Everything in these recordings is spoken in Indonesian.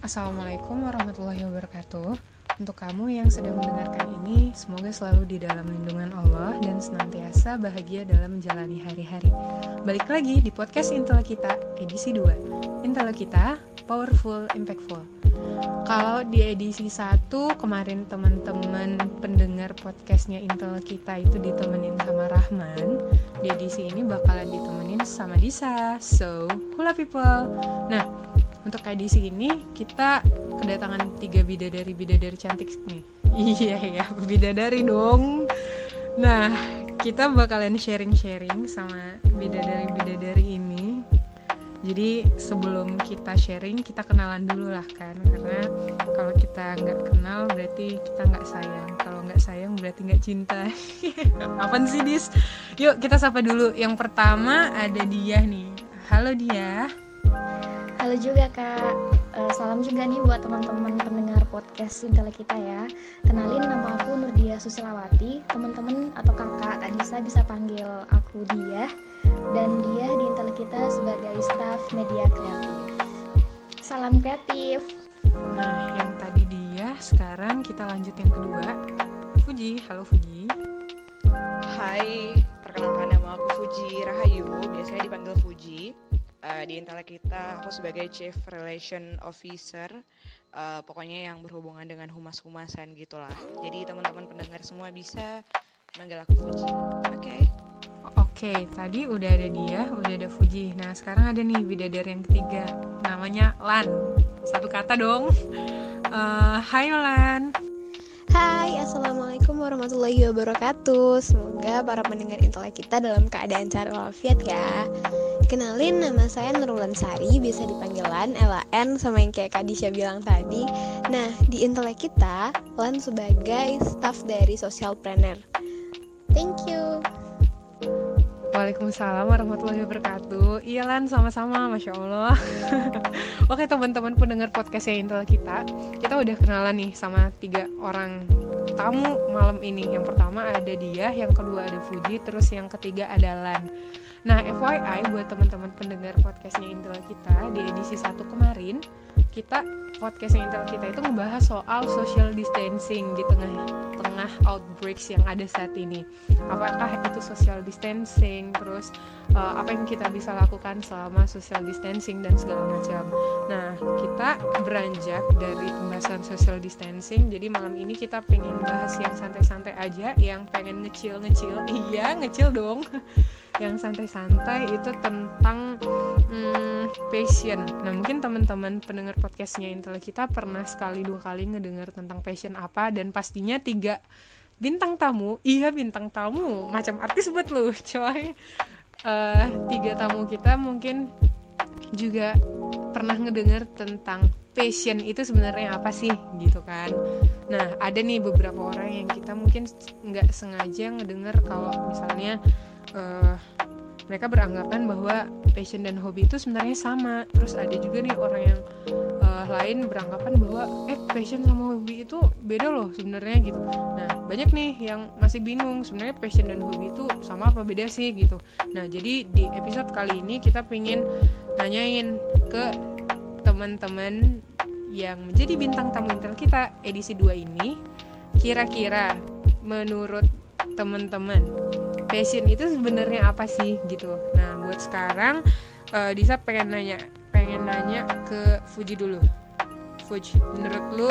Assalamualaikum warahmatullahi wabarakatuh. Untuk kamu yang sedang mendengarkan ini, semoga selalu di dalam lindungan Allah dan senantiasa bahagia dalam menjalani hari-hari. Balik lagi di podcast Intel kita, edisi 2. Intel kita, powerful, impactful. Kalau di edisi 1 kemarin teman-teman pendengar podcastnya Intel kita itu ditemenin sama Rahman, di edisi ini bakalan ditemenin sama Disa. So, hula people. Nah, untuk edisi ini kita kedatangan tiga bidadari bidadari cantik nih. Iya ya, bidadari dong. Nah, kita bakalan sharing-sharing sama bidadari-bidadari ini. Jadi sebelum kita sharing, kita kenalan dulu lah kan, karena kalau kita nggak kenal berarti kita nggak sayang. Kalau nggak sayang berarti nggak cinta. Apaan sih dis? Yuk kita sapa dulu. Yang pertama ada dia nih. Halo dia. Halo juga kak, uh, salam juga nih buat teman-teman pendengar podcast Intel kita ya. Kenalin nama aku Nurdia Susilawati, teman-teman atau kakak Adisa bisa panggil aku dia. Dan dia di Intel kita sebagai staff media kreatif. Salam kreatif. Nah yang tadi dia, sekarang kita lanjut yang kedua. Fuji, halo Fuji. Hai, perkenalkan nama aku Fuji Rahayu, biasanya dipanggil Fuji. Uh, di Intel kita, aku sebagai Chief Relation Officer, uh, pokoknya yang berhubungan dengan humas-humasan gitulah. Jadi teman-teman pendengar semua bisa manggil aku Fuji. Oke. Okay. Oke, tadi udah ada dia, udah ada Fuji. Nah, sekarang ada nih bidadari yang ketiga. Namanya Lan. Satu kata dong. Uh, hai Lan. Hai, Assalamualaikum warahmatullahi wabarakatuh. Semoga para pendengar intelek kita dalam keadaan cari walafiat ya. Kenalin, nama saya Nurul Sari, bisa dipanggil Lan, LAN, sama yang kayak Kak Disha bilang tadi. Nah, di intelek kita, Lan sebagai staff dari social planner Thank you Waalaikumsalam warahmatullahi wabarakatuh. Iya Lan, sama-sama, Masya Allah. Oke teman-teman pendengar podcast Intel kita Kita udah kenalan nih sama tiga orang tamu malam ini. Yang pertama ada dia, yang kedua ada Fuji Terus yang ketiga ada Lan Nah FYI buat teman-teman pendengar podcastnya Intel kita Di edisi 1 kemarin Kita, podcastnya Intel kita itu ngebahas soal social distancing Di tengah-tengah outbreaks yang ada saat ini Apakah itu social distancing terus uh, apa yang kita bisa lakukan selama social distancing dan segala macam. Nah, kita beranjak dari pembahasan social distancing. Jadi malam ini kita pengen bahas yang santai-santai aja, yang pengen ngecil-ngecil. Iya, ngecil dong. yang santai-santai itu tentang hmm, passion. Nah mungkin teman-teman pendengar podcastnya Intel kita pernah sekali dua kali ngedengar tentang passion apa dan pastinya tiga bintang tamu iya bintang tamu macam artis buat lu coy uh, tiga tamu kita mungkin juga pernah ngedengar tentang passion itu sebenarnya apa sih gitu kan nah ada nih beberapa orang yang kita mungkin nggak sengaja ngedengar kalau misalnya uh, mereka beranggapan bahwa passion dan hobi itu sebenarnya sama. Terus ada juga nih orang yang uh, lain beranggapan bahwa eh passion sama hobi itu beda loh sebenarnya gitu. Nah banyak nih yang masih bingung sebenarnya passion dan hobi itu sama apa beda sih gitu. Nah jadi di episode kali ini kita pengen nanyain ke teman-teman yang menjadi bintang tamu intel kita edisi 2 ini kira-kira menurut teman-teman passion itu sebenarnya apa sih gitu. Nah buat sekarang uh, Disa pengen nanya pengen nanya ke Fuji dulu. Fuji menurut lu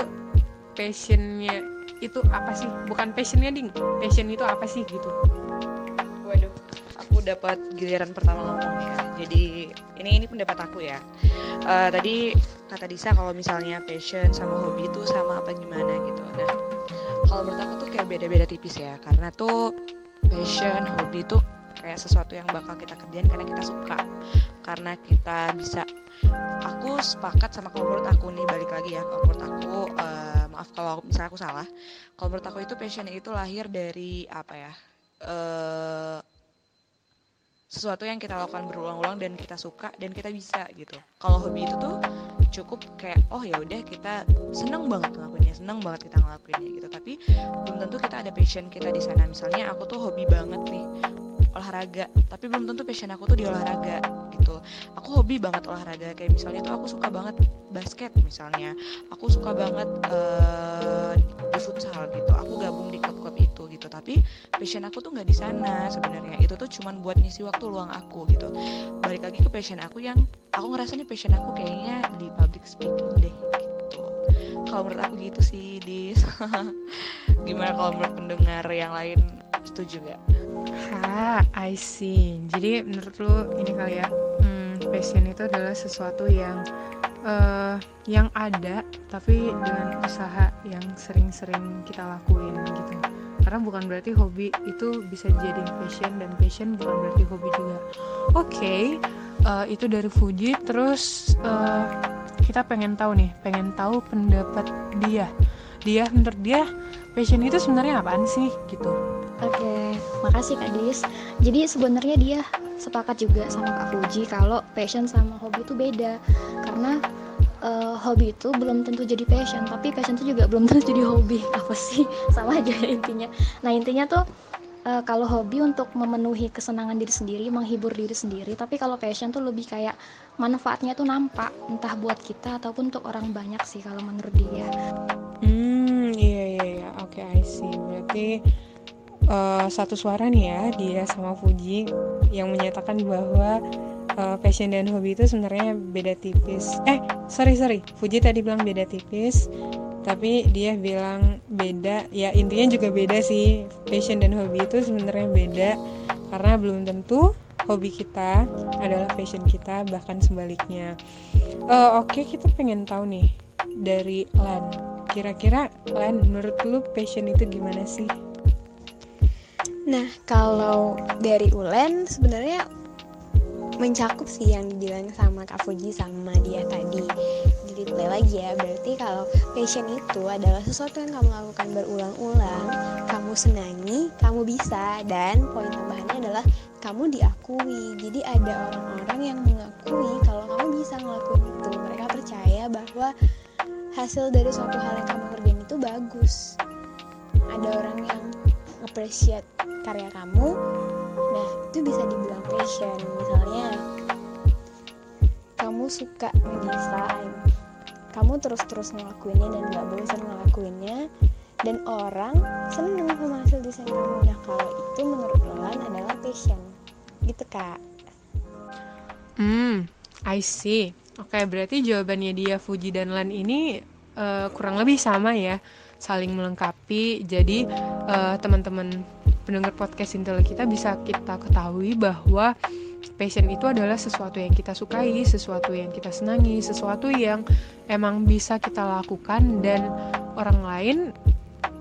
passionnya itu apa sih? Bukan passionnya ding. Passion itu apa sih gitu? Waduh aku dapat giliran pertama ngomong ya. Jadi ini ini pendapat aku ya. Uh, tadi kata Disa kalau misalnya passion sama hobi itu sama apa gimana gitu. Nah kalau menurut aku tuh kayak beda-beda tipis ya. Karena tuh passion hobi itu kayak sesuatu yang bakal kita kerjain karena kita suka. Karena kita bisa aku sepakat sama kalau menurut aku nih balik lagi ya kalau menurut aku uh, maaf kalau misalnya aku salah. Kalau menurut aku itu passion itu lahir dari apa ya uh, sesuatu yang kita lakukan berulang-ulang dan kita suka dan kita bisa gitu. Kalau hobi itu tuh cukup kayak oh ya udah kita seneng banget ngelakuinnya, seneng banget kita ngelakuinnya gitu. Tapi belum tentu kita ada passion kita di sana. Misalnya aku tuh hobi banget nih olahraga tapi belum tentu passion aku tuh di olahraga gitu aku hobi banget olahraga kayak misalnya tuh aku suka banget basket misalnya aku suka banget uh, di futsal gitu aku gabung di klub-klub itu gitu tapi passion aku tuh nggak di sana sebenarnya itu tuh cuman buat ngisi waktu luang aku gitu balik lagi ke passion aku yang aku ngerasa nih passion aku kayaknya di public speaking deh gitu kalau menurut aku gitu sih di gimana kalau menurut pendengar yang lain setuju gak? Ha, I see. Jadi menurut lu ini kali ya, hmm, passion itu adalah sesuatu yang uh, yang ada tapi dengan usaha yang sering-sering kita lakuin gitu. Karena bukan berarti hobi itu bisa jadi passion dan passion bukan berarti hobi juga. Oke, okay, uh, eh, itu dari Fuji. Terus uh, kita pengen tahu nih, pengen tahu pendapat dia. Dia menurut dia passion itu sebenarnya apaan sih gitu Oke, makasih Kak Dis. Jadi sebenarnya dia sepakat juga sama Kak Fuji kalau passion sama hobi itu beda. Karena uh, hobi itu belum tentu jadi passion, tapi passion itu juga belum tentu jadi hobi. Apa sih? Sama aja intinya. Nah, intinya tuh uh, kalau hobi untuk memenuhi kesenangan diri sendiri, menghibur diri sendiri, tapi kalau passion tuh lebih kayak manfaatnya tuh nampak, entah buat kita ataupun untuk orang banyak sih kalau menurut dia. Hmm, iya iya iya. Oke, okay, I see. Berarti uh, satu suara nih ya dia sama Fuji yang menyatakan bahwa uh, passion dan hobi itu sebenarnya beda tipis. Eh, sorry sorry, Fuji tadi bilang beda tipis, tapi dia bilang beda. Ya intinya juga beda sih. Passion dan hobi itu sebenarnya beda karena belum tentu hobi kita adalah passion kita bahkan sebaliknya. Uh, Oke, okay, kita pengen tahu nih dari Lan. Kira-kira Lan menurut lu passion itu gimana sih? Nah, kalau dari Ulen sebenarnya mencakup sih yang dibilang sama Kak Fuji sama dia tadi. Jadi play lagi ya, berarti kalau passion itu adalah sesuatu yang kamu lakukan berulang-ulang, kamu senangi, kamu bisa, dan poin tambahannya adalah kamu diakui. Jadi ada orang-orang yang mengakui kalau kamu bisa ngelakuin itu. Mereka percaya bahwa hasil dari suatu hal yang kamu kerjain itu bagus. Ada orang yang appreciate karya kamu itu bisa dibilang passion misalnya kamu suka ngedesain kamu terus-terus ngelakuinnya dan gak bosan ngelakuinnya. Dan orang seneng sama hasil desain kamu. Nah kalau itu menurut Roland adalah passion gitu kak. Hmm I see. Oke okay, berarti jawabannya dia Fuji dan Lan ini uh, kurang lebih sama ya. Saling melengkapi. Jadi uh, teman-teman pendengar podcast Intel kita bisa kita ketahui bahwa passion itu adalah sesuatu yang kita sukai, sesuatu yang kita senangi, sesuatu yang emang bisa kita lakukan dan orang lain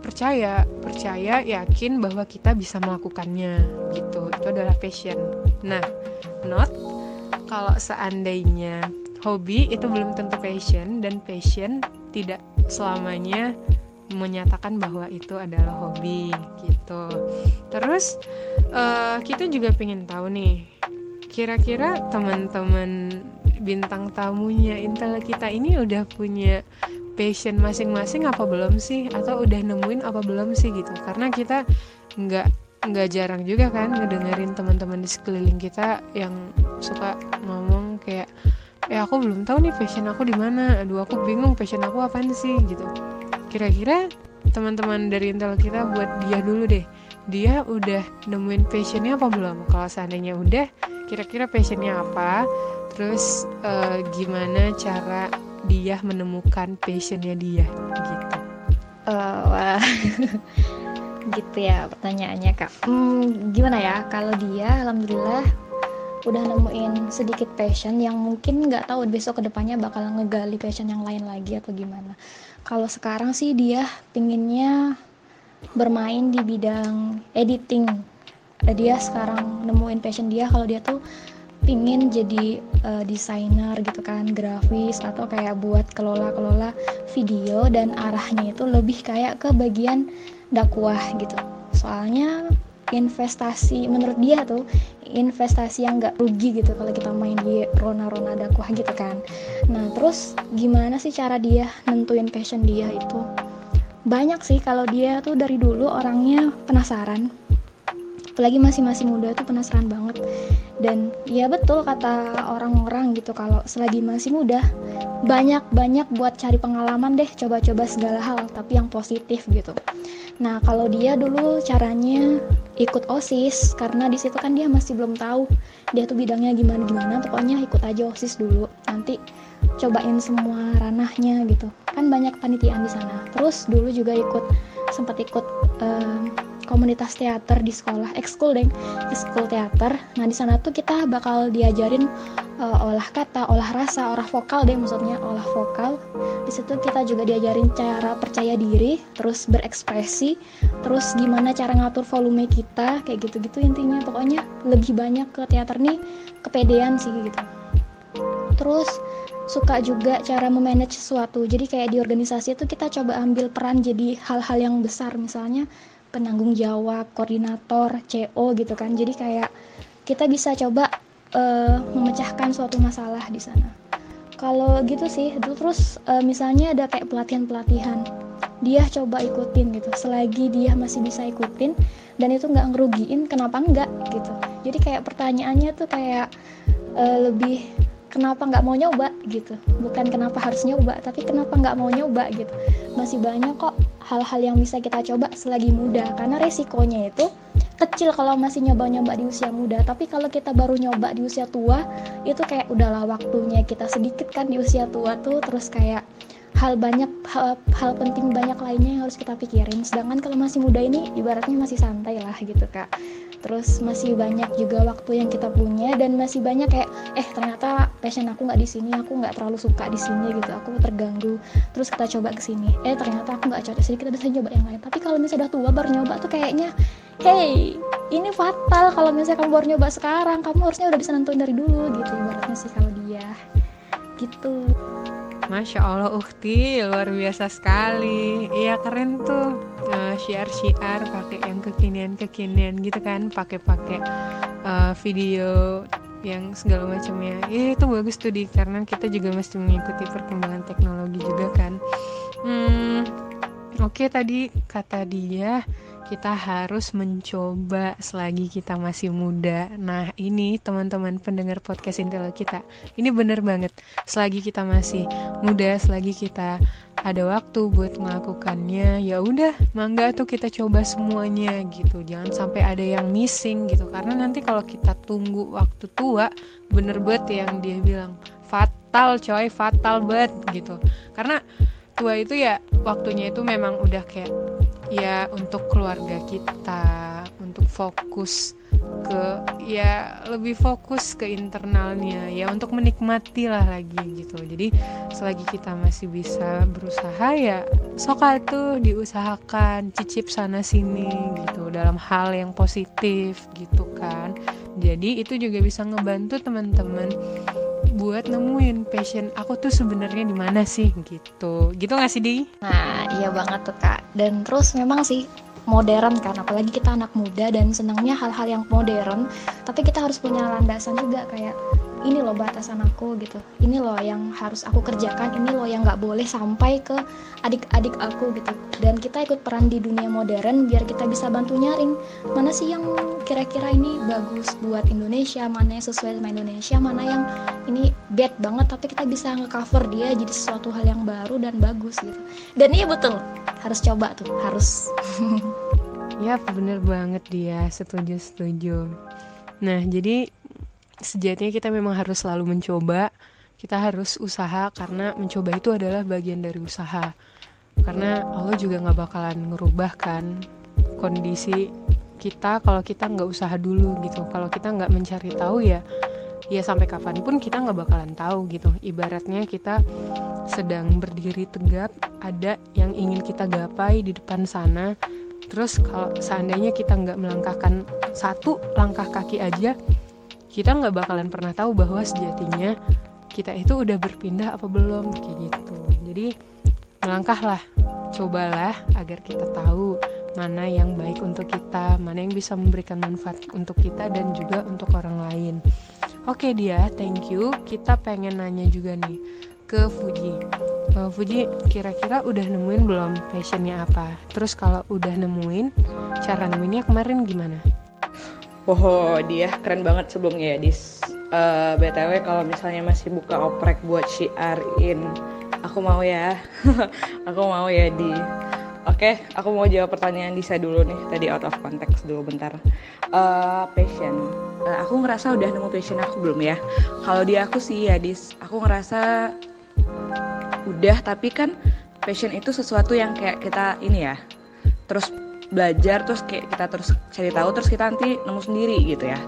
percaya, percaya, yakin bahwa kita bisa melakukannya gitu. Itu adalah passion. Nah, not kalau seandainya hobi itu belum tentu passion dan passion tidak selamanya menyatakan bahwa itu adalah hobi gitu. Terus uh, kita juga pengen tahu nih, kira-kira teman-teman bintang tamunya Intel kita ini udah punya passion masing-masing apa belum sih? Atau udah nemuin apa belum sih gitu? Karena kita nggak nggak jarang juga kan ngedengerin teman-teman di sekeliling kita yang suka ngomong kayak eh aku belum tahu nih passion aku di mana aduh aku bingung passion aku apa sih gitu kira-kira teman-teman dari Intel kita buat dia dulu deh. Dia udah nemuin passionnya apa belum? Kalau seandainya udah kira-kira passionnya apa? Terus uh, gimana cara dia menemukan passionnya dia? Gitu. Uh, wah. Gitu ya pertanyaannya kak. Hmm, gimana ya? Kalau dia alhamdulillah udah nemuin sedikit passion yang mungkin nggak tahu besok ke depannya bakal ngegali passion yang lain lagi atau gimana. Kalau sekarang sih dia pinginnya bermain di bidang editing. Dia sekarang nemuin passion dia kalau dia tuh pingin jadi uh, desainer gitu kan grafis atau kayak buat kelola-kelola video dan arahnya itu lebih kayak ke bagian dakwah gitu. Soalnya investasi menurut dia tuh investasi yang nggak rugi gitu kalau kita main di rona-rona dakwah gitu kan. Nah terus gimana sih cara dia nentuin passion dia itu? Banyak sih kalau dia tuh dari dulu orangnya penasaran apalagi masih masih muda tuh penasaran banget. Dan ya betul kata orang-orang gitu kalau selagi masih muda banyak-banyak buat cari pengalaman deh coba-coba segala hal tapi yang positif gitu. Nah kalau dia dulu caranya ikut osis karena di situ kan dia masih belum tahu dia tuh bidangnya gimana gimana pokoknya ikut aja osis dulu. Nanti cobain semua ranahnya gitu. Kan banyak panitiaan di sana. Terus dulu juga ikut sempat ikut um, komunitas teater di sekolah ekskul deng. Ekskul teater. Nah di sana tuh kita bakal diajarin uh, olah kata olah rasa olah vokal deh maksudnya olah vokal. Di situ kita juga diajarin cara percaya diri terus berekspresi terus gimana cara ngatur volume kita kayak gitu-gitu intinya. Pokoknya lebih banyak ke teater nih kepedean sih gitu. Terus suka juga cara memanage sesuatu. Jadi kayak di organisasi itu kita coba ambil peran jadi hal-hal yang besar. Misalnya penanggung jawab koordinator CO gitu kan. Jadi kayak kita bisa coba uh, memecahkan suatu masalah di sana. Kalau gitu sih terus uh, misalnya ada kayak pelatihan-pelatihan dia coba ikutin gitu. Selagi dia masih bisa ikutin dan itu nggak ngerugiin kenapa enggak gitu? Jadi kayak pertanyaannya tuh kayak uh, lebih kenapa nggak mau nyoba gitu. Bukan kenapa harus nyoba tapi kenapa nggak mau nyoba gitu. Masih banyak kok hal-hal yang bisa kita coba selagi muda. Karena resikonya itu kecil kalau masih nyoba-nyoba di usia muda. Tapi kalau kita baru nyoba di usia tua itu kayak udahlah waktunya kita sedikit kan di usia tua tuh. Terus kayak hal banyak hal, hal penting banyak lainnya yang harus kita pikirin. Sedangkan kalau masih muda ini ibaratnya masih santai lah gitu kak terus masih banyak juga waktu yang kita punya dan masih banyak kayak eh ternyata passion aku nggak di sini aku nggak terlalu suka di sini gitu. Aku terganggu. Terus kita coba ke sini. Eh ternyata aku nggak cocok sini kita bisa coba yang lain. Tapi kalau misalnya udah tua baru nyoba tuh kayaknya hey ini fatal kalau misalnya kamu baru nyoba sekarang. Kamu harusnya udah bisa nentuin dari dulu gitu. Ibaratnya sih kalau dia. Gitu Masya Allah Ukti luar biasa sekali. Iya keren tuh. Uh, Syiar-syiar pakai yang kekinian-kekinian gitu kan Pakai-pakai uh, video yang segala macamnya. Ya itu bagus tuh di karena kita juga mesti mengikuti perkembangan teknologi juga kan. Hmm, oke okay, tadi kata dia kita harus mencoba selagi kita masih muda. Nah, ini teman-teman pendengar podcast Intel kita. Ini bener banget. Selagi kita masih muda, selagi kita ada waktu buat melakukannya, ya udah, mangga tuh kita coba semuanya gitu. Jangan sampai ada yang missing gitu. Karena nanti kalau kita tunggu waktu tua, bener banget yang dia bilang fatal coy, fatal banget gitu. Karena tua itu ya waktunya itu memang udah kayak ya untuk keluarga kita untuk fokus ke ya lebih fokus ke internalnya ya untuk menikmati lah lagi gitu. Jadi selagi kita masih bisa berusaha ya sok tuh diusahakan cicip sana sini gitu dalam hal yang positif gitu kan. Jadi itu juga bisa ngebantu teman-teman buat nemuin passion aku tuh sebenarnya di mana sih gitu. Gitu nggak sih di? Nah iya banget tuh kak dan terus memang sih modern kan apalagi kita anak muda dan senangnya hal-hal yang modern tapi kita harus punya landasan juga kayak ini loh batasan aku gitu. Ini loh yang harus aku kerjakan ini loh yang nggak boleh sampai ke adik-adik aku gitu. Dan kita ikut peran di dunia modern biar kita bisa bantu nyaring mana sih yang kira-kira ini bagus buat Indonesia mana yang sesuai sama Indonesia mana yang ini bad banget tapi kita bisa ngecover dia jadi sesuatu hal yang baru dan bagus gitu. Dan iya betul. Harus coba tuh harus. Ya bener banget dia. Setuju setuju. Nah jadi sejatinya kita memang harus selalu mencoba. Kita harus usaha karena mencoba itu adalah bagian dari usaha. Karena Allah juga nggak bakalan ngerubah kan kondisi kita kalau kita nggak usaha dulu gitu. Kalau kita nggak mencari tahu ya ya sampai kapan pun kita nggak bakalan tahu gitu. Ibaratnya kita sedang berdiri tegap ada yang ingin kita gapai di depan sana. Terus kalau seandainya kita nggak melangkahkan satu langkah kaki aja kita nggak bakalan pernah tahu bahwa sejatinya kita itu udah berpindah apa belum kayak gitu. Jadi melangkahlah cobalah agar kita tahu mana yang baik untuk kita mana yang bisa memberikan manfaat untuk kita dan juga untuk orang lain. Oke dia thank you. Kita pengen nanya juga nih ke Fuji. Uh, Fuji kira-kira udah nemuin belum passionnya apa? Terus kalau udah nemuin cara nemuinnya kemarin gimana Wow, dia keren banget sebelumnya ya, Dis. Uh, eh, BTW kalau misalnya masih buka oprek buat syiarin, aku mau ya. aku mau ya di. Oke, okay, aku mau jawab pertanyaan Disa dulu nih. Tadi out of context dulu bentar. Uh, passion. Uh, aku ngerasa udah nemu passion aku belum ya? Kalau di aku sih ya, Dis. Aku ngerasa udah, tapi kan passion itu sesuatu yang kayak kita ini ya. Terus belajar terus kayak kita terus cari tahu terus kita nanti nemu sendiri gitu ya.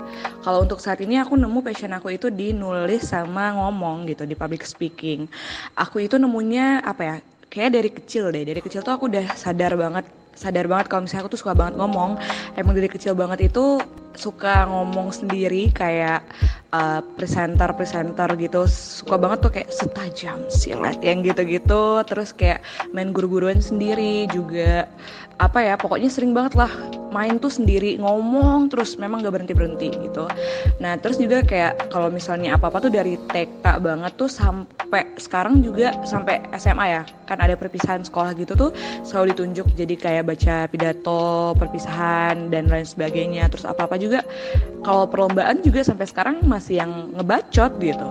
Kalau untuk saat ini aku nemu passion aku itu di nulis sama ngomong gitu di public speaking. Aku itu nemunya apa ya kayak dari kecil deh. Dari kecil tuh aku udah sadar banget sadar banget kalau misalnya aku tuh suka banget ngomong. Emang dari kecil banget itu suka ngomong sendiri kayak uh, presenter presenter gitu. Suka banget tuh kayak setajam silat yang gitu-gitu. Terus kayak main guru-guruan sendiri juga. Apa ya pokoknya sering banget lah main tuh sendiri ngomong terus memang gak berhenti berhenti gitu. Nah terus juga kayak kalau misalnya apa apa tuh dari TK banget tuh sampai sekarang juga sampai SMA ya. Kan ada perpisahan sekolah gitu tuh selalu ditunjuk. Jadi kayak baca pidato perpisahan dan lain sebagainya. Terus apa apa juga kalau perlombaan juga sampai sekarang masih yang ngebacot gitu.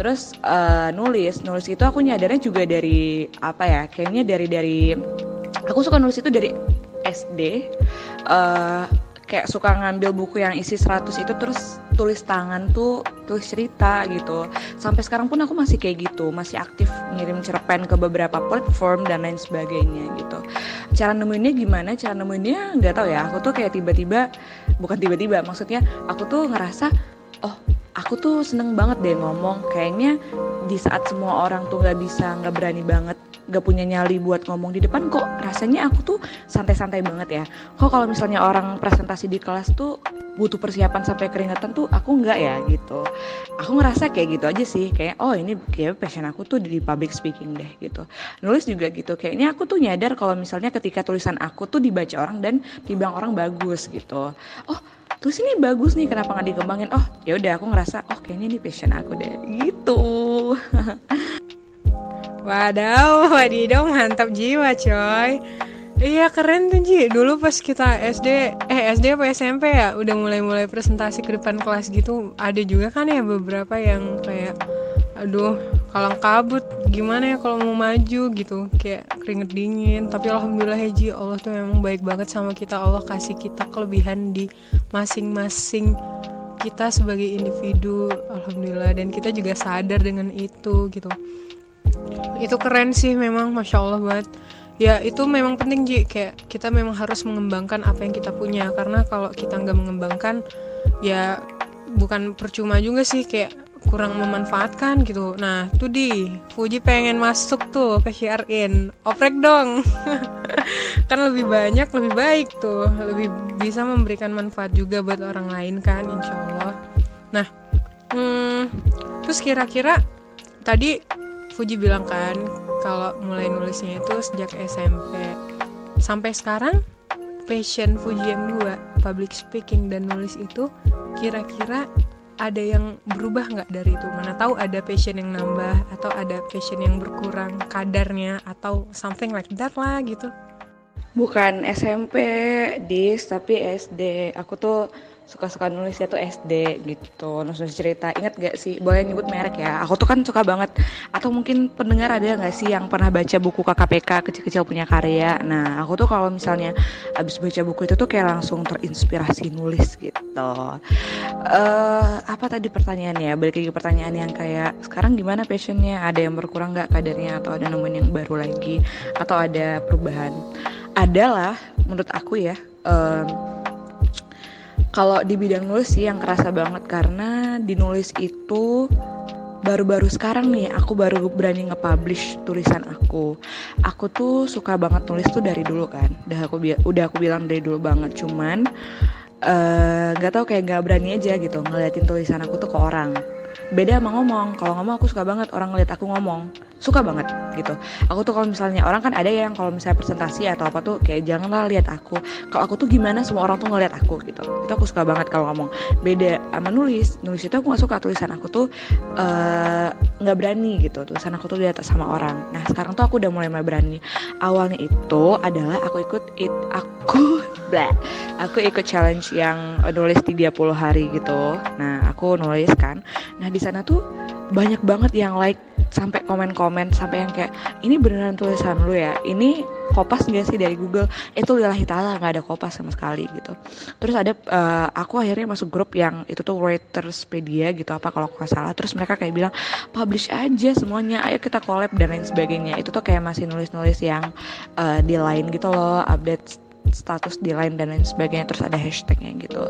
Terus uh, nulis. Nulis itu aku nyadarnya juga dari apa ya kayaknya dari dari aku suka nulis itu dari SD uh, kayak suka ngambil buku yang isi 100 itu terus tulis tangan tuh tulis cerita gitu. Sampai sekarang pun aku masih kayak gitu masih aktif ngirim cerpen ke beberapa platform dan lain sebagainya gitu. Cara nemuinnya gimana? Cara nemuinnya nggak tahu ya. Aku tuh kayak tiba-tiba bukan tiba-tiba maksudnya aku tuh ngerasa oh aku tuh seneng banget deh ngomong. Kayaknya di saat semua orang tuh nggak bisa nggak berani banget gak punya nyali buat ngomong di depan kok rasanya aku tuh santai-santai banget ya. Kok kalau misalnya orang presentasi di kelas tuh butuh persiapan sampai keringetan tuh aku nggak ya gitu. Aku ngerasa kayak gitu aja sih kayak oh ini kayak passion aku tuh di public speaking deh gitu. Nulis juga gitu kayaknya aku tuh nyadar kalau misalnya ketika tulisan aku tuh dibaca orang dan dibilang orang bagus gitu. Oh terus ini bagus nih kenapa nggak dikembangin? Oh ya udah aku ngerasa oh kayaknya ini passion aku deh. Gitu. Wadaw, wadidaw mantap jiwa coy. Iya keren tuh Ji. Dulu pas kita SD Eh SD apa SMP ya Udah mulai-mulai presentasi ke depan kelas gitu Ada juga kan ya beberapa yang kayak Aduh kalang kabut. Gimana ya kalau mau maju gitu? Kayak keringet dingin. Tapi Alhamdulillah ya Ji Allah tuh memang baik banget sama kita. Allah kasih kita kelebihan di masing-masing kita sebagai individu. Alhamdulillah. Dan kita juga sadar dengan itu gitu. Itu keren sih memang masya allah banget. Ya itu memang penting Ji kayak kita memang harus mengembangkan apa yang kita punya. Karena kalau kita nggak mengembangkan ya bukan percuma juga sih kayak kurang memanfaatkan gitu. Nah tuh di Fuji pengen masuk tuh ke in. Oprek dong. Kan lebih banyak lebih baik tuh. Lebih bisa memberikan manfaat juga buat orang lain kan insya Allah. Nah hmm, terus kira-kira tadi Fuji bilang kan kalau mulai nulisnya itu sejak SMP sampai sekarang passion Fuji yang dua public speaking dan nulis itu kira-kira ada yang berubah nggak dari itu? Mana tahu ada passion yang nambah atau ada passion yang berkurang kadarnya atau something like that lah gitu. Bukan SMP dis tapi SD aku tuh suka-suka nulisnya tuh SD gitu. Nulis cerita ingat gak sih boleh nyebut merek ya? Aku tuh kan suka banget. Atau mungkin pendengar ada gak sih yang pernah baca buku KKPK kecil-kecil punya karya? Nah aku tuh kalau misalnya abis baca buku itu tuh kayak langsung terinspirasi nulis gitu. Uh, apa tadi pertanyaannya? Balik lagi pertanyaan yang kayak sekarang gimana passionnya? Ada yang berkurang gak kadarnya? Atau ada nemuin yang baru lagi? Atau ada perubahan? Adalah menurut aku ya. Um, kalau di bidang nulis sih yang kerasa banget karena di nulis itu baru-baru sekarang nih aku baru berani nge-publish tulisan aku. Aku tuh suka banget nulis tuh dari dulu kan. Udah aku udah aku bilang dari dulu banget cuman uh, eh, gak tau kayak gak berani aja gitu ngeliatin tulisan aku tuh ke orang. Beda sama ngomong. Kalau ngomong aku suka banget orang ngeliat aku ngomong suka banget gitu. Aku tuh kalau misalnya orang kan ada yang kalau misalnya presentasi atau apa tuh kayak janganlah lihat aku. Kalau aku tuh gimana semua orang tuh ngeliat aku gitu. Itu aku suka banget kalau ngomong. Beda sama nulis. Nulis itu aku gak suka. Tulisan aku tuh eh, nggak uh, berani gitu. Tulisan aku tuh atas sama orang. Nah sekarang tuh aku udah mulai mulai berani. Awalnya itu adalah aku ikut it aku blah aku ikut challenge yang nulis 30 hari gitu. Nah aku nulis kan. Nah di sana tuh banyak banget yang like sampai komen-komen sampai yang kayak ini beneran tulisan lu ya? Ini kopas gak sih dari Google? Itu lillahi ta'ala nggak ada kopas sama sekali gitu. Terus ada uh, aku akhirnya masuk grup yang itu tuh Writerspedia gitu apa kalau nggak salah. Terus mereka kayak bilang publish aja semuanya ayo kita collab dan lain sebagainya. Itu tuh kayak masih nulis-nulis yang uh, di line gitu loh update status di line dan lain sebagainya terus ada hashtagnya gitu.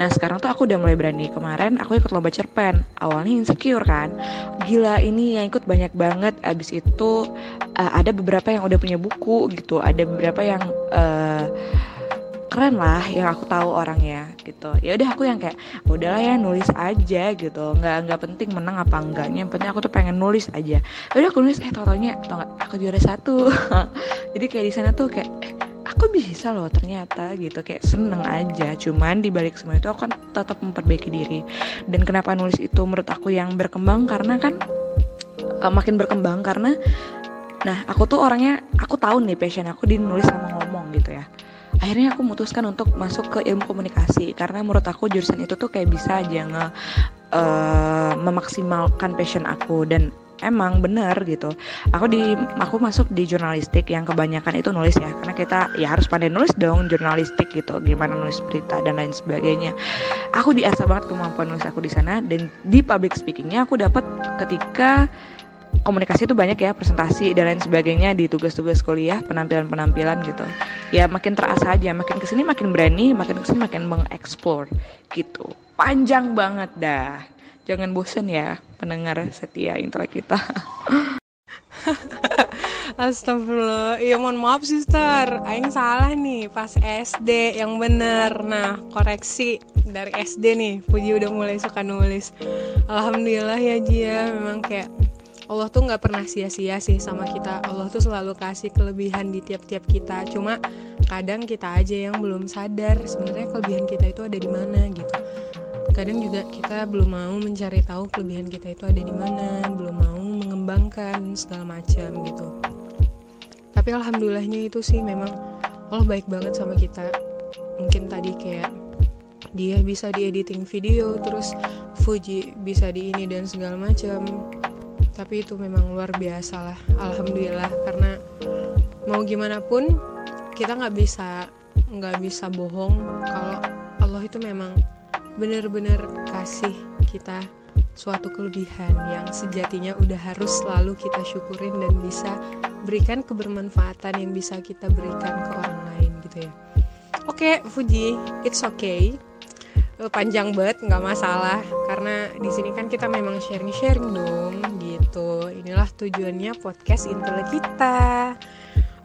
Nah sekarang tuh aku udah mulai berani. Kemarin aku ikut lomba cerpen. Awalnya insecure kan. Gila ini yang ikut banyak banget. Abis itu uh, ada beberapa yang udah punya buku gitu. Ada beberapa yang uh, keren lah yang aku tahu orangnya gitu. Ya udah aku yang kayak udahlah ya nulis aja gitu. Nggak nggak penting menang apa enggaknya yang penting aku tuh pengen nulis aja. Ya udah aku nulis eh tau taunya tau gak aku juara satu. Jadi kayak di sana tuh kayak eh, aku bisa loh ternyata gitu. Kayak seneng aja. Cuman dibalik semua itu aku kan tetap memperbaiki diri. Dan kenapa nulis itu menurut aku yang berkembang? Karena kan uh, makin berkembang karena nah aku tuh orangnya aku tahu nih passion aku di nulis sama ngomong gitu ya akhirnya aku memutuskan untuk masuk ke ilmu komunikasi karena menurut aku jurusan itu tuh kayak bisa aja nge uh, memaksimalkan passion aku. Dan emang bener gitu. Aku di aku masuk di jurnalistik yang kebanyakan itu nulis ya karena kita ya harus pandai nulis dong jurnalistik gitu gimana nulis berita dan lain sebagainya. Aku diasah banget kemampuan nulis aku di sana dan di public speakingnya aku dapat ketika komunikasi itu banyak ya presentasi dan lain sebagainya di tugas-tugas kuliah penampilan-penampilan gitu. Ya makin terasa aja makin ke sini makin berani makin ke sini makin mengeksplor gitu. Panjang banget dah. Jangan bosen ya pendengar setia intelek kita. Astagfirullah, iya mohon maaf sister. Aing salah nih pas SD yang bener. Nah koreksi dari SD nih. Puji udah mulai suka nulis. Alhamdulillah ya Jia. Memang kayak Allah tuh nggak pernah sia-sia sih sama kita. Allah tuh selalu kasih kelebihan di tiap-tiap kita. Cuma kadang kita aja yang belum sadar sebenarnya kelebihan kita itu ada di mana gitu. Kadang juga kita belum mau mencari tahu kelebihan kita itu ada di mana belum mau mengembangkan segala macam gitu. Tapi alhamdulillahnya itu sih memang Allah baik banget sama kita. Mungkin tadi kayak dia bisa di editing video terus Fuji bisa di ini dan segala macam tapi itu memang luar biasa lah alhamdulillah karena mau gimana pun kita nggak bisa nggak bisa bohong kalau Allah itu memang benar-benar kasih kita suatu kelebihan yang sejatinya udah harus selalu kita syukurin dan bisa berikan kebermanfaatan yang bisa kita berikan ke orang lain gitu ya. Oke, okay, Fuji, it's okay. Panjang banget nggak masalah karena di sini kan kita memang sharing-sharing dong gitu. Inilah tujuannya podcast Intel kita.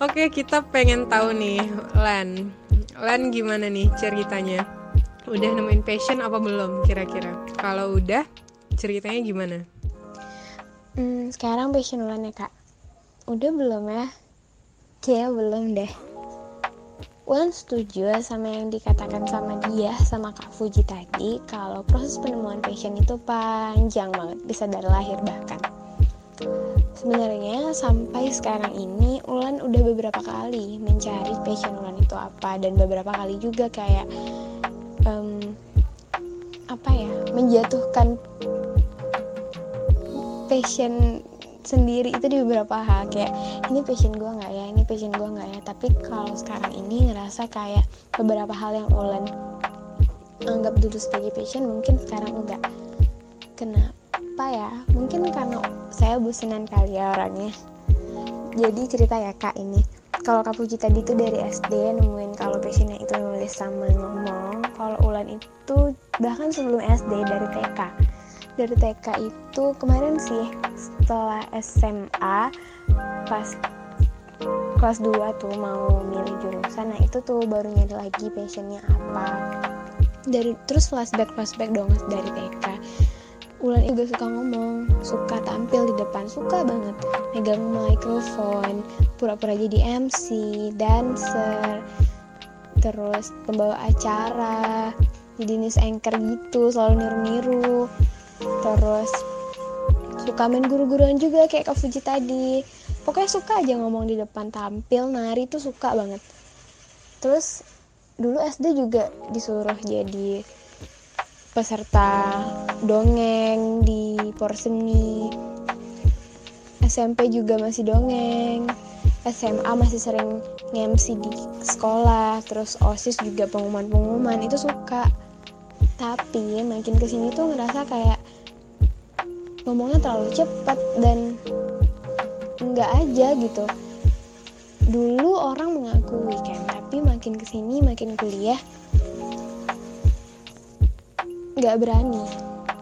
Oke, kita pengen tahu nih, Lan. Lan gimana nih ceritanya? udah nemuin passion apa belum kira-kira kalau udah ceritanya gimana hmm, sekarang passion Ulan ya kak udah belum ya kayak belum deh Ulan setuju sama yang dikatakan sama dia sama Kak Fuji tadi kalau proses penemuan passion itu panjang banget bisa dari lahir bahkan Sebenarnya sampai sekarang ini Ulan udah beberapa kali mencari passion Ulan itu apa dan beberapa kali juga kayak um, apa ya menjatuhkan passion sendiri itu di beberapa hal. Kayak ini passion gue nggak ya ini passion gue nggak ya. Tapi kalau sekarang ini ngerasa kayak beberapa hal yang Ulan anggap dulu sebagai passion mungkin sekarang enggak. Kenapa ya? Mungkin karena saya bosenan kali ya orangnya. Jadi cerita ya kak ini. Kalau Kak Puji tadi tuh dari SD nemuin kalau passionnya itu nulis sama ngomong kalau Ulan itu bahkan sebelum SD dari TK dari TK itu kemarin sih setelah SMA pas kelas 2 tuh mau milih jurusan nah itu tuh baru nyari lagi passionnya apa. Dari terus flashback flashback dong dari TK Ulan juga suka ngomong, suka tampil di depan, suka banget megang mikrofon, pura-pura jadi MC, dancer, terus pembawa acara, jadi news anchor gitu, selalu niru-niru, terus suka main guru-guruan juga kayak Kak Fuji tadi. Pokoknya suka aja ngomong di depan, tampil, nari tuh suka banget. Terus dulu SD juga disuruh jadi peserta dongeng di porseni SMP juga masih dongeng. SMA masih sering nge-MC di sekolah terus OSIS juga pengumuman-pengumuman itu suka. Tapi makin ke sini tuh ngerasa kayak ngomongnya terlalu cepat dan enggak aja gitu. Dulu orang mengakui kan tapi makin ke sini makin kuliah nggak berani.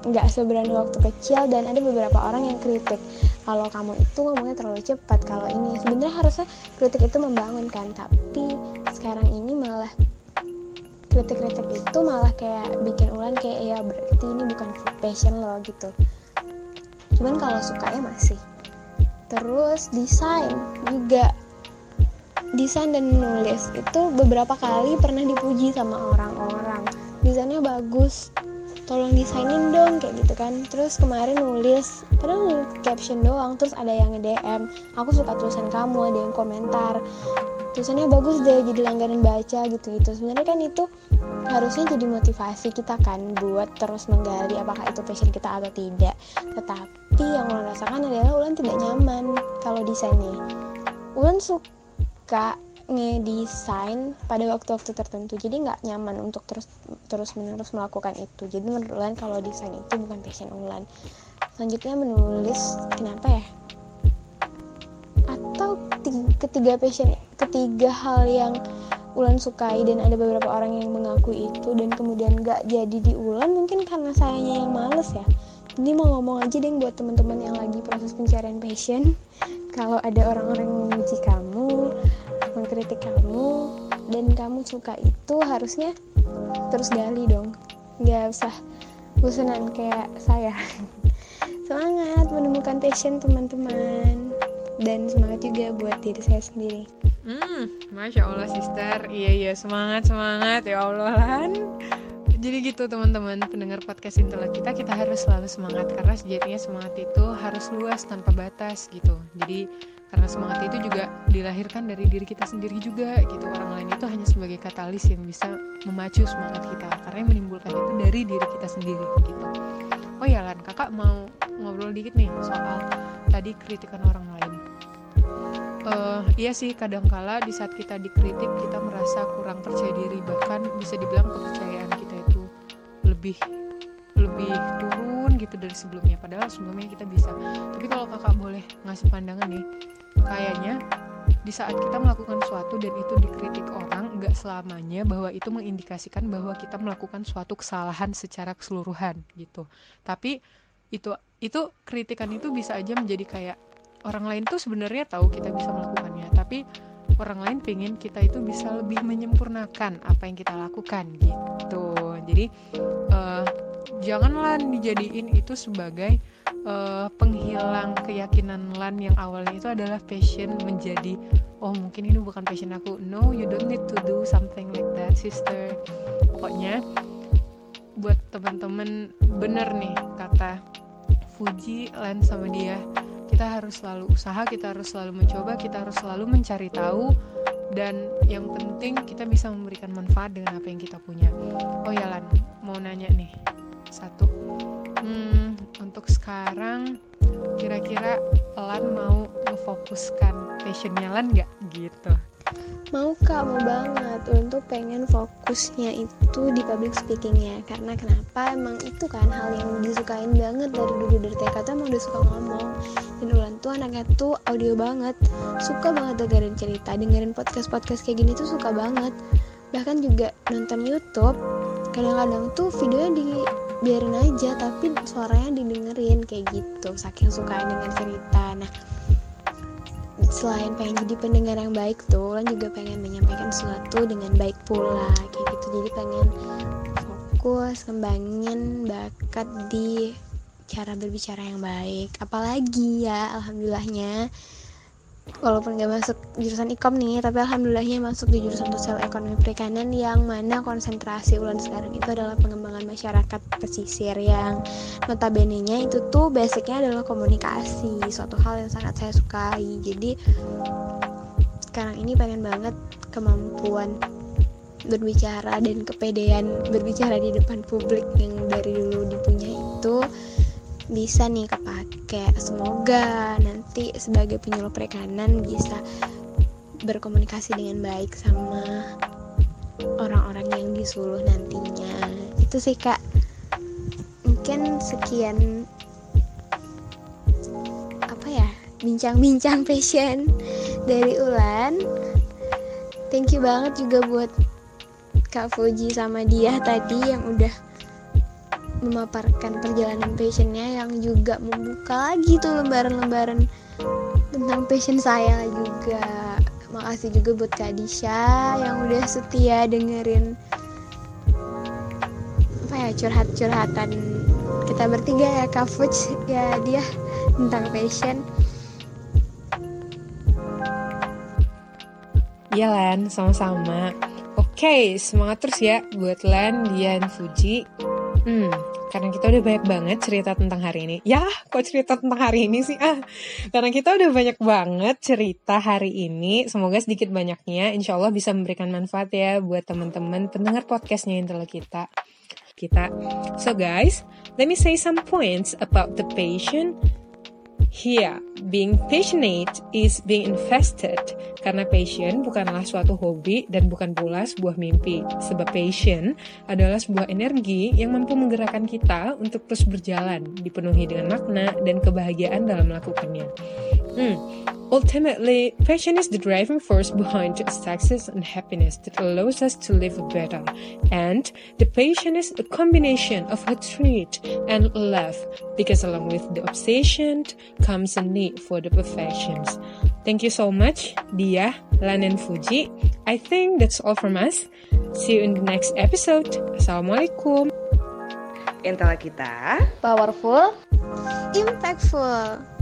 Nggak seberani waktu kecil dan ada beberapa orang yang kritik. Kalau kamu itu ngomongnya terlalu cepat kalau ini. Sebenarnya harusnya kritik itu membangunkan tapi sekarang ini malah kritik-kritik itu malah kayak bikin ulan kayak ya berarti ini bukan passion lo gitu. Cuman kalau sukanya masih. Terus desain juga. Desain dan menulis itu beberapa kali pernah dipuji sama orang-orang. Desainnya bagus tolong desainin dong kayak gitu kan. Terus kemarin nulis padahal caption doang terus ada yang nge-DM aku suka tulisan kamu ada yang komentar tulisannya bagus deh jadi langganan baca gitu-gitu. Sebenarnya kan itu harusnya jadi motivasi kita kan buat terus menggali apakah itu passion kita atau tidak. Tetapi yang Ulan rasakan adalah Ulan tidak nyaman kalau desainnya. Ulan suka ngedesain pada waktu-waktu tertentu. Jadi nggak nyaman untuk terus terus menerus melakukan itu. Jadi menurut Ulan kalau desain itu bukan passion Ulan selanjutnya menulis kenapa ya? Atau ketiga passion ketiga hal yang Ulan sukai dan ada beberapa orang yang mengakui itu dan kemudian nggak jadi di Ulan mungkin karena sayanya yang males ya. Jadi mau ngomong aja deh buat teman-teman yang lagi proses pencarian passion. Kalau ada orang-orang yang memuji kamu mengkritik kamu dan kamu suka itu harusnya terus gali dong. Nggak usah bosanan kayak saya. Semangat menemukan passion teman-teman dan semangat juga buat diri saya sendiri. Hmm, masya Allah sister, iya iya. Semangat semangat. Ya Allah. Jadi gitu teman-teman. Pendengar podcast Intel kita kita harus selalu semangat karena sejatinya semangat itu harus luas tanpa batas gitu. Jadi karena semangat itu juga dilahirkan dari diri kita sendiri juga gitu orang lain itu hanya sebagai katalis yang bisa memacu semangat kita karena yang menimbulkan itu dari diri kita sendiri gitu. Oh ya lan kakak mau ngobrol dikit nih soal tadi kritikan orang lain uh, iya sih kadangkala di saat kita dikritik kita merasa kurang percaya diri bahkan bisa dibilang kepercayaan kita itu lebih lebih turun gitu dari sebelumnya. Padahal sebelumnya kita bisa. Tapi kalau kakak boleh ngasih pandangan nih kayaknya di saat kita melakukan sesuatu dan itu dikritik orang nggak selamanya bahwa itu mengindikasikan bahwa kita melakukan suatu kesalahan secara keseluruhan gitu. Tapi itu itu kritikan itu bisa aja menjadi kayak orang lain tuh sebenarnya tahu kita bisa melakukannya. Tapi orang lain pengen kita itu bisa lebih menyempurnakan apa yang kita lakukan gitu. Jadi uh, janganlah dijadiin itu sebagai uh, penghilang keyakinan lan yang awalnya itu adalah passion menjadi oh mungkin ini bukan passion aku. No you don't need to do something like that sister. Pokoknya buat teman-teman bener nih kata Fuji Lan sama dia kita harus selalu usaha kita harus selalu mencoba kita harus selalu mencari tahu dan yang penting kita bisa memberikan manfaat dengan apa yang kita punya. Oh ya Lan mau nanya nih satu. Hmm, untuk sekarang kira-kira Lan mau ngefokuskan passionnya Lan nggak? Gitu. Mau kak mau banget. Untuk pengen fokusnya itu di public speakingnya. Karena kenapa? Emang itu kan hal yang disukain banget dari dulu dari TK tuh emang udah suka ngomong. Dan Ulan tuh anaknya tuh audio banget. Suka banget dengerin cerita dengerin podcast podcast kayak gini tuh suka banget. Bahkan juga nonton YouTube. Kadang-kadang tuh videonya di biarin aja tapi suaranya didengerin kayak gitu. Saking suka dengan cerita. Nah selain pengen jadi pendengar yang baik tuh Ulan juga pengen menyampaikan sesuatu dengan baik pula kayak gitu. Jadi pengen fokus kembangin bakat di cara berbicara yang baik. Apalagi ya alhamdulillahnya walaupun gak masuk jurusan ikom nih tapi alhamdulillahnya masuk di jurusan sosial ekonomi perikanan yang mana konsentrasi ulan sekarang itu adalah pengembangan masyarakat pesisir yang notabene nya itu tuh basicnya adalah komunikasi suatu hal yang sangat saya sukai. Jadi sekarang ini pengen banget kemampuan berbicara dan kepedean berbicara di depan publik yang dari dulu dipunya itu bisa nih kepake. Semoga nanti sebagai penyuluh perikanan bisa berkomunikasi dengan baik sama orang-orang yang disuluh nantinya. Itu sih kak. Mungkin sekian apa ya bincang-bincang passion dari Ulan. Thank you banget juga buat Kak Fuji sama dia tadi yang udah memaparkan perjalanan passionnya yang juga membuka lagi tuh lembaran-lembaran tentang passion saya juga makasih juga buat Kak Disha yang udah setia dengerin apa ya curhat-curhatan kita bertiga ya Kak Fuj ya dia tentang passion Iya Lan, sama-sama. Oke, semangat terus ya buat Lan, Dian, Fuji. Hmm, karena kita udah banyak banget cerita tentang hari ini. Ya, kok cerita tentang hari ini sih? Ah, karena kita udah banyak banget cerita hari ini. Semoga sedikit banyaknya, insya Allah bisa memberikan manfaat ya buat teman-teman pendengar podcastnya Intel kita. Kita. So guys, let me say some points about the patient Here, being passionate is being invested. Karena passion bukanlah suatu hobi dan bukan pula sebuah mimpi. Sebab passion adalah sebuah energi yang mampu menggerakkan kita untuk terus berjalan, dipenuhi dengan makna dan kebahagiaan dalam melakukannya. Hmm. Ultimately, passion is the driving force behind success and happiness that allows us to live better. And the passion is a combination of hatred and love, because along with the obsession comes a need for the perfections. Thank you so much, Dia, Lan, and Fuji. I think that's all from us. See you in the next episode. Assalamualaikum. Intel kita Powerful impactful